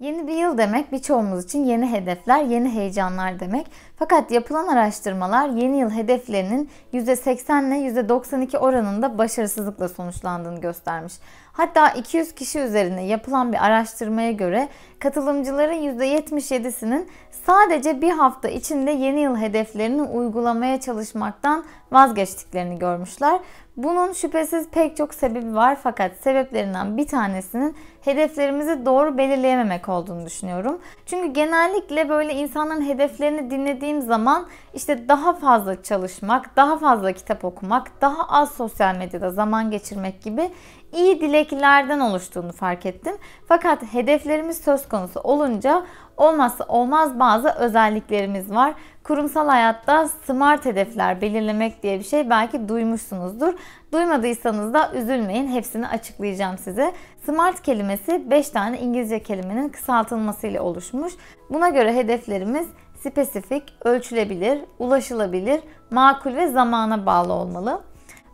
Yeni bir yıl demek birçoğumuz için yeni hedefler, yeni heyecanlar demek. Fakat yapılan araştırmalar yeni yıl hedeflerinin %80 ile %92 oranında başarısızlıkla sonuçlandığını göstermiş. Hatta 200 kişi üzerine yapılan bir araştırmaya göre katılımcıların %77'sinin sadece bir hafta içinde yeni yıl hedeflerini uygulamaya çalışmaktan vazgeçtiklerini görmüşler. Bunun şüphesiz pek çok sebebi var fakat sebeplerinden bir tanesinin hedeflerimizi doğru belirleyememek olduğunu düşünüyorum. Çünkü genellikle böyle insanların hedeflerini dinlediğim zaman işte daha fazla çalışmak, daha fazla kitap okumak, daha az sosyal medyada zaman geçirmek gibi iyi dileklerden oluştuğunu fark ettim. Fakat hedeflerimiz söz konusu olunca olmazsa olmaz bazı özelliklerimiz var. Kurumsal hayatta smart hedefler belirlemek diye bir şey belki duymuşsunuzdur. Duymadıysanız da üzülmeyin. Hepsini açıklayacağım size. Smart kelimesi 5 tane İngilizce kelimenin kısaltılmasıyla oluşmuş. Buna göre hedeflerimiz spesifik, ölçülebilir, ulaşılabilir, makul ve zamana bağlı olmalı.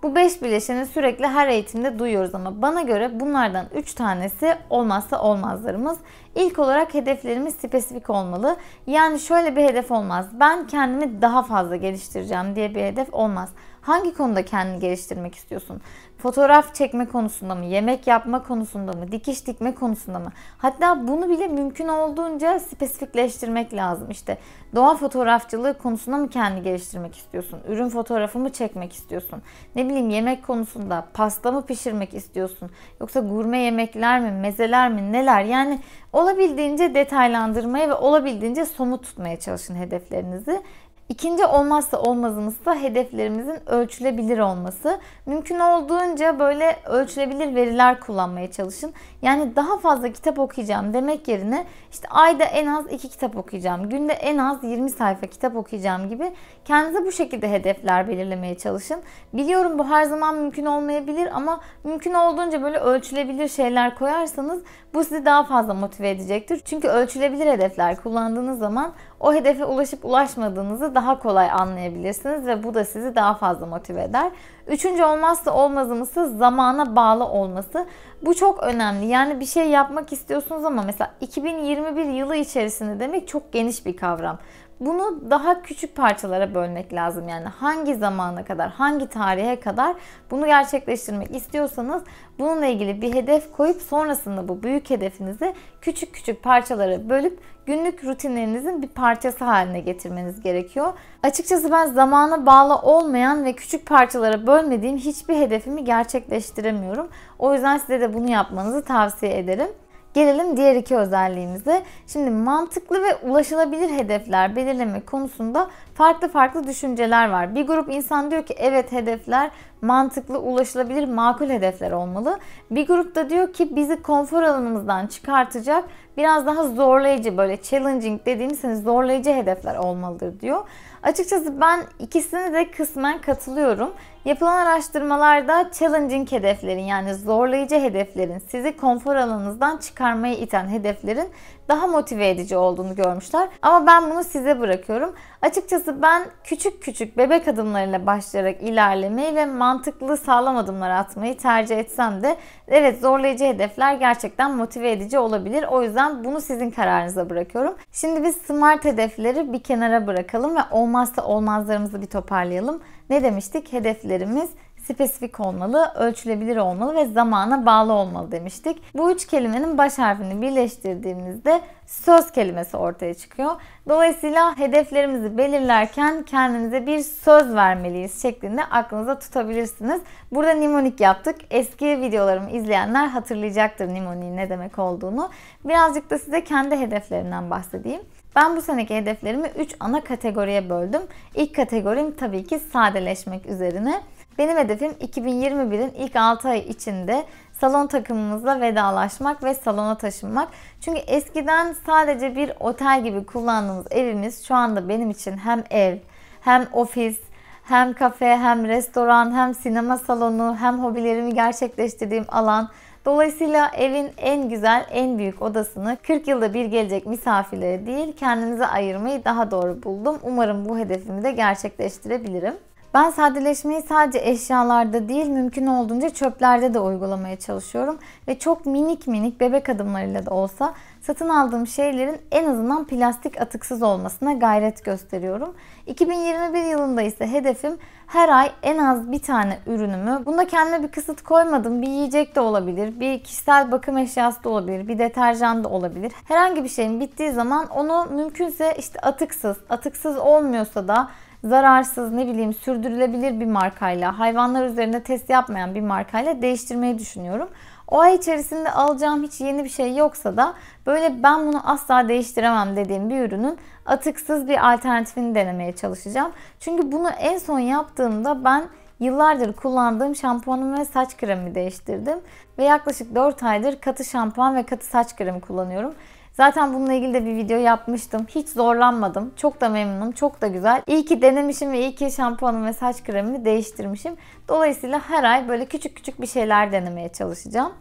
Bu 5 bileşeni sürekli her eğitimde duyuyoruz ama bana göre bunlardan 3 tanesi olmazsa olmazlarımız. İlk olarak hedeflerimiz spesifik olmalı. Yani şöyle bir hedef olmaz. Ben kendimi daha fazla geliştireceğim diye bir hedef olmaz. Hangi konuda kendini geliştirmek istiyorsun? Fotoğraf çekme konusunda mı? Yemek yapma konusunda mı? Dikiş dikme konusunda mı? Hatta bunu bile mümkün olduğunca spesifikleştirmek lazım. İşte doğa fotoğrafçılığı konusunda mı kendini geliştirmek istiyorsun? Ürün fotoğrafı mı çekmek istiyorsun? Ne bileyim yemek konusunda pasta mı pişirmek istiyorsun? Yoksa gurme yemekler mi? Mezeler mi? Neler? Yani olabildiğince detaylandırmaya ve olabildiğince somut tutmaya çalışın hedeflerinizi. İkinci olmazsa olmazımız da hedeflerimizin ölçülebilir olması. Mümkün olduğunca böyle ölçülebilir veriler kullanmaya çalışın. Yani daha fazla kitap okuyacağım demek yerine işte ayda en az 2 kitap okuyacağım, günde en az 20 sayfa kitap okuyacağım gibi kendinize bu şekilde hedefler belirlemeye çalışın. Biliyorum bu her zaman mümkün olmayabilir ama mümkün olduğunca böyle ölçülebilir şeyler koyarsanız bu sizi daha fazla motive edecektir. Çünkü ölçülebilir hedefler kullandığınız zaman o hedefe ulaşıp ulaşmadığınızı daha kolay anlayabilirsiniz ve bu da sizi daha fazla motive eder. Üçüncü olmazsa olmazımız zamana bağlı olması. Bu çok önemli. Yani bir şey yapmak istiyorsunuz ama mesela 2021 yılı içerisinde demek çok geniş bir kavram. Bunu daha küçük parçalara bölmek lazım. Yani hangi zamana kadar, hangi tarihe kadar bunu gerçekleştirmek istiyorsanız bununla ilgili bir hedef koyup sonrasında bu büyük hedefinizi küçük küçük parçalara bölüp günlük rutinlerinizin bir parçası haline getirmeniz gerekiyor. Açıkçası ben zamana bağlı olmayan ve küçük parçalara bölmediğim hiçbir hedefimi gerçekleştiremiyorum. O yüzden size de bunu yapmanızı tavsiye ederim. Gelelim diğer iki özelliğimize. Şimdi mantıklı ve ulaşılabilir hedefler belirleme konusunda farklı farklı düşünceler var. Bir grup insan diyor ki evet hedefler mantıklı, ulaşılabilir, makul hedefler olmalı. Bir grup da diyor ki bizi konfor alanımızdan çıkartacak biraz daha zorlayıcı böyle challenging dediğimiz hani zorlayıcı hedefler olmalıdır diyor. Açıkçası ben ikisini de kısmen katılıyorum. Yapılan araştırmalarda challenging hedeflerin yani zorlayıcı hedeflerin sizi konfor alanınızdan çıkarmaya iten hedeflerin daha motive edici olduğunu görmüşler. Ama ben bunu size bırakıyorum. Açıkçası ben küçük küçük bebek adımlarıyla başlayarak ilerlemeyi ve mantıklı sağlam adımlar atmayı tercih etsem de evet zorlayıcı hedefler gerçekten motive edici olabilir. O yüzden bunu sizin kararınıza bırakıyorum. Şimdi biz smart hedefleri bir kenara bırakalım ve olmazsa olmazlarımızı bir toparlayalım. Ne demiştik? Hedeflerimiz spesifik olmalı, ölçülebilir olmalı ve zamana bağlı olmalı demiştik. Bu üç kelimenin baş harfini birleştirdiğimizde söz kelimesi ortaya çıkıyor. Dolayısıyla hedeflerimizi belirlerken kendimize bir söz vermeliyiz şeklinde aklınıza tutabilirsiniz. Burada nimonik yaptık. Eski videolarımı izleyenler hatırlayacaktır nimoniğin ne demek olduğunu. Birazcık da size kendi hedeflerimden bahsedeyim. Ben bu seneki hedeflerimi 3 ana kategoriye böldüm. İlk kategorim tabii ki sadeleşmek üzerine. Benim hedefim 2021'in ilk 6 ay içinde salon takımımızla vedalaşmak ve salona taşınmak. Çünkü eskiden sadece bir otel gibi kullandığımız evimiz şu anda benim için hem ev, hem ofis, hem kafe, hem restoran, hem sinema salonu, hem hobilerimi gerçekleştirdiğim alan. Dolayısıyla evin en güzel, en büyük odasını 40 yılda bir gelecek misafirlere değil kendinize ayırmayı daha doğru buldum. Umarım bu hedefimi de gerçekleştirebilirim. Ben sadeleşmeyi sadece eşyalarda değil mümkün olduğunca çöplerde de uygulamaya çalışıyorum. Ve çok minik minik bebek adımlarıyla da olsa satın aldığım şeylerin en azından plastik atıksız olmasına gayret gösteriyorum. 2021 yılında ise hedefim her ay en az bir tane ürünümü, bunda kendime bir kısıt koymadım. Bir yiyecek de olabilir, bir kişisel bakım eşyası da olabilir, bir deterjan da olabilir. Herhangi bir şeyin bittiği zaman onu mümkünse işte atıksız, atıksız olmuyorsa da zararsız ne bileyim sürdürülebilir bir markayla, hayvanlar üzerinde test yapmayan bir markayla değiştirmeyi düşünüyorum. O ay içerisinde alacağım hiç yeni bir şey yoksa da böyle ben bunu asla değiştiremem dediğim bir ürünün atıksız bir alternatifini denemeye çalışacağım. Çünkü bunu en son yaptığımda ben yıllardır kullandığım şampuanımı ve saç kremi değiştirdim. Ve yaklaşık 4 aydır katı şampuan ve katı saç kremi kullanıyorum. Zaten bununla ilgili de bir video yapmıştım. Hiç zorlanmadım. Çok da memnunum. Çok da güzel. İyi ki denemişim ve iyi ki şampuanım ve saç kremimi değiştirmişim. Dolayısıyla her ay böyle küçük küçük bir şeyler denemeye çalışacağım.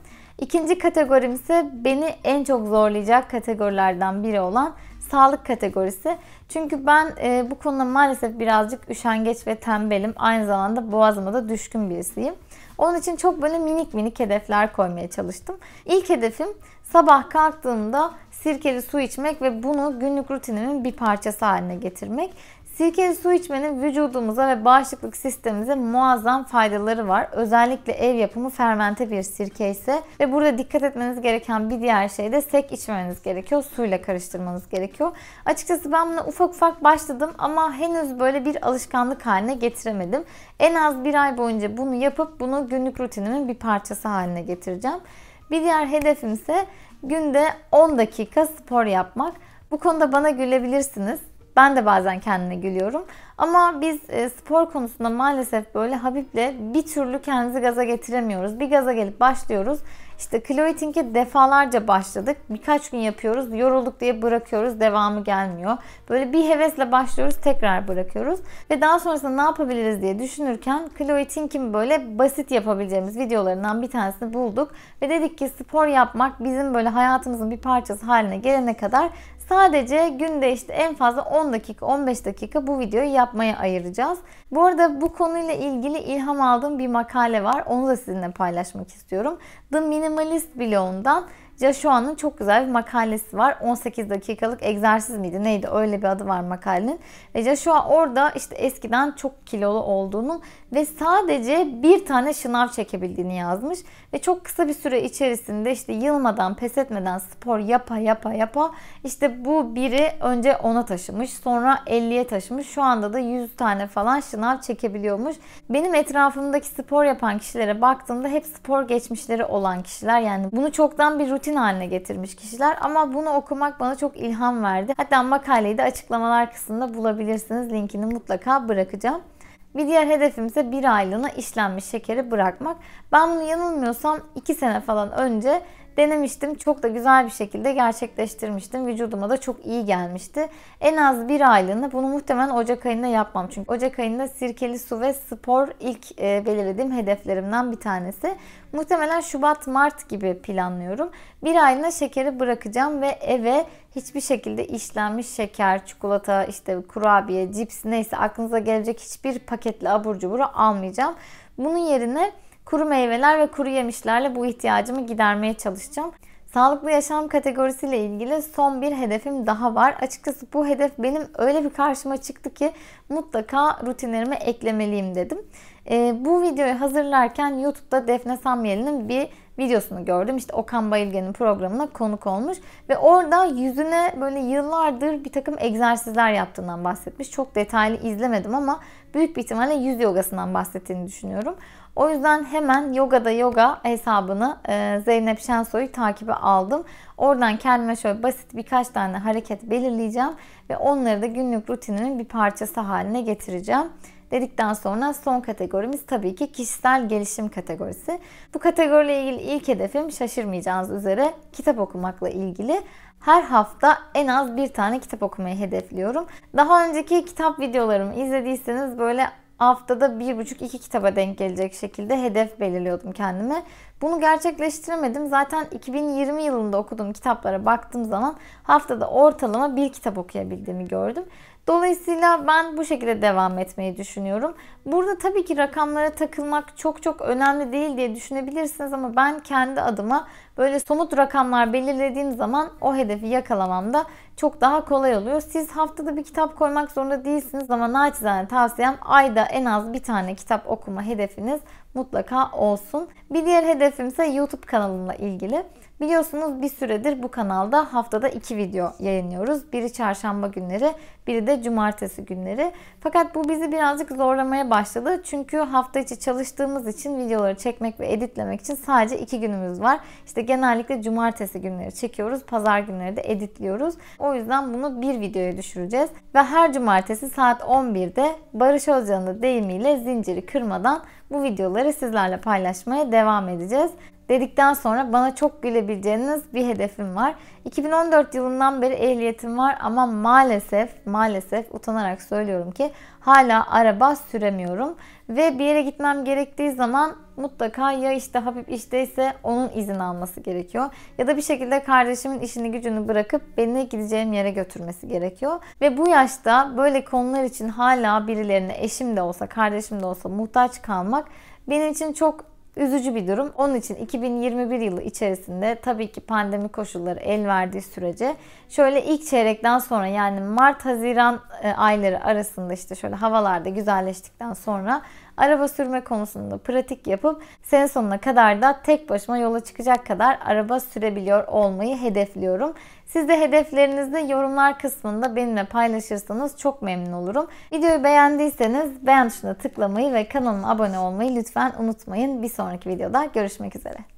İkinci kategorim ise beni en çok zorlayacak kategorilerden biri olan sağlık kategorisi. Çünkü ben e, bu konuda maalesef birazcık üşengeç ve tembelim. Aynı zamanda boğazıma da düşkün birisiyim. Onun için çok böyle minik minik hedefler koymaya çalıştım. İlk hedefim sabah kalktığımda sirkeli su içmek ve bunu günlük rutinimin bir parçası haline getirmek. Sirkeli su içmenin vücudumuza ve bağışıklık sistemimize muazzam faydaları var. Özellikle ev yapımı fermente bir sirke ise ve burada dikkat etmeniz gereken bir diğer şey de sek içmemeniz gerekiyor. Suyla karıştırmanız gerekiyor. Açıkçası ben buna ufak ufak başladım ama henüz böyle bir alışkanlık haline getiremedim. En az bir ay boyunca bunu yapıp bunu günlük rutinimin bir parçası haline getireceğim. Bir diğer hedefim ise günde 10 dakika spor yapmak. Bu konuda bana gülebilirsiniz. Ben de bazen kendime gülüyorum. Ama biz e, spor konusunda maalesef böyle Habib'le bir türlü kendimizi gaza getiremiyoruz. Bir gaza gelip başlıyoruz. İşte Chloe defalarca başladık. Birkaç gün yapıyoruz. Yorulduk diye bırakıyoruz. Devamı gelmiyor. Böyle bir hevesle başlıyoruz. Tekrar bırakıyoruz. Ve daha sonrasında ne yapabiliriz diye düşünürken Chloe Tink'in böyle basit yapabileceğimiz videolarından bir tanesini bulduk. Ve dedik ki spor yapmak bizim böyle hayatımızın bir parçası haline gelene kadar Sadece günde işte en fazla 10 dakika 15 dakika bu videoyu yapmaya ayıracağız. Bu arada bu konuyla ilgili ilham aldığım bir makale var. Onu da sizinle paylaşmak istiyorum. The Minimalist blogundan Joshua'nın çok güzel bir makalesi var. 18 dakikalık egzersiz miydi neydi öyle bir adı var makalenin. Ve Joshua orada işte eskiden çok kilolu olduğunu ve sadece bir tane şınav çekebildiğini yazmış. Ve çok kısa bir süre içerisinde işte yılmadan pes etmeden spor yapa yapa yapa işte bu biri önce 10'a taşımış sonra 50'ye taşımış. Şu anda da 100 tane falan şınav çekebiliyormuş. Benim etrafımdaki spor yapan kişilere baktığımda hep spor geçmişleri olan kişiler. Yani bunu çoktan bir rutin rutin haline getirmiş kişiler ama bunu okumak bana çok ilham verdi. Hatta makaleyi de açıklamalar kısmında bulabilirsiniz. Linkini mutlaka bırakacağım. Bir diğer hedefim ise bir aylığına işlenmiş şekeri bırakmak. Ben bunu yanılmıyorsam 2 sene falan önce denemiştim. Çok da güzel bir şekilde gerçekleştirmiştim. Vücuduma da çok iyi gelmişti. En az bir aylığına bunu muhtemelen Ocak ayında yapmam. Çünkü Ocak ayında sirkeli su ve spor ilk e, belirlediğim hedeflerimden bir tanesi. Muhtemelen Şubat, Mart gibi planlıyorum. Bir aylığına şekeri bırakacağım ve eve hiçbir şekilde işlenmiş şeker, çikolata, işte kurabiye, cips neyse aklınıza gelecek hiçbir paketli abur cuburu almayacağım. Bunun yerine Kuru meyveler ve kuru yemişlerle bu ihtiyacımı gidermeye çalışacağım. Sağlıklı yaşam kategorisiyle ilgili son bir hedefim daha var. Açıkçası bu hedef benim öyle bir karşıma çıktı ki mutlaka rutinlerime eklemeliyim dedim. E, bu videoyu hazırlarken YouTube'da Defne Samyeli'nin bir videosunu gördüm. İşte Okan Bayülgen'in programına konuk olmuş ve orada yüzüne böyle yıllardır bir takım egzersizler yaptığından bahsetmiş. Çok detaylı izlemedim ama büyük bir ihtimalle yüz yogasından bahsettiğini düşünüyorum. O yüzden hemen Yoga'da Yoga hesabını e, Zeynep Şensoy'u takibe aldım. Oradan kendime şöyle basit birkaç tane hareket belirleyeceğim ve onları da günlük rutinimin bir parçası haline getireceğim dedikten sonra son kategorimiz tabii ki kişisel gelişim kategorisi. Bu kategoriyle ilgili ilk hedefim şaşırmayacağınız üzere kitap okumakla ilgili. Her hafta en az bir tane kitap okumayı hedefliyorum. Daha önceki kitap videolarımı izlediyseniz böyle haftada bir buçuk iki kitaba denk gelecek şekilde hedef belirliyordum kendime. Bu Bunu gerçekleştiremedim. Zaten 2020 yılında okuduğum kitaplara baktığım zaman haftada ortalama bir kitap okuyabildiğimi gördüm. Dolayısıyla ben bu şekilde devam etmeyi düşünüyorum. Burada tabii ki rakamlara takılmak çok çok önemli değil diye düşünebilirsiniz ama ben kendi adıma böyle somut rakamlar belirlediğim zaman o hedefi yakalamamda çok daha kolay oluyor. Siz haftada bir kitap koymak zorunda değilsiniz ama naçizane tavsiyem ayda en az bir tane kitap okuma hedefiniz mutlaka olsun. Bir diğer hedefim ise YouTube kanalımla ilgili. Biliyorsunuz bir süredir bu kanalda haftada iki video yayınlıyoruz. Biri çarşamba günleri, biri de cumartesi günleri. Fakat bu bizi birazcık zorlamaya başladı. Çünkü hafta içi çalıştığımız için videoları çekmek ve editlemek için sadece iki günümüz var. İşte genellikle cumartesi günleri çekiyoruz, pazar günleri de editliyoruz. O yüzden bunu bir videoya düşüreceğiz. Ve her cumartesi saat 11'de Barış Özcan'ın deyimiyle zinciri kırmadan bu videoları sizlerle paylaşmaya devam edeceğiz dedikten sonra bana çok gülebileceğiniz bir hedefim var. 2014 yılından beri ehliyetim var ama maalesef maalesef utanarak söylüyorum ki hala araba süremiyorum ve bir yere gitmem gerektiği zaman mutlaka ya işte hafif işteyse onun izin alması gerekiyor ya da bir şekilde kardeşimin işini gücünü bırakıp beni gideceğim yere götürmesi gerekiyor. Ve bu yaşta böyle konular için hala birilerine eşim de olsa kardeşim de olsa muhtaç kalmak benim için çok üzücü bir durum. Onun için 2021 yılı içerisinde tabii ki pandemi koşulları el verdiği sürece şöyle ilk çeyrekten sonra yani Mart-Haziran e, ayları arasında işte şöyle havalarda güzelleştikten sonra araba sürme konusunda pratik yapıp sene sonuna kadar da tek başıma yola çıkacak kadar araba sürebiliyor olmayı hedefliyorum. Siz de hedeflerinizi yorumlar kısmında benimle paylaşırsanız çok memnun olurum. Videoyu beğendiyseniz beğen tuşuna tıklamayı ve kanalıma abone olmayı lütfen unutmayın. Bir sonraki videoda görüşmek üzere.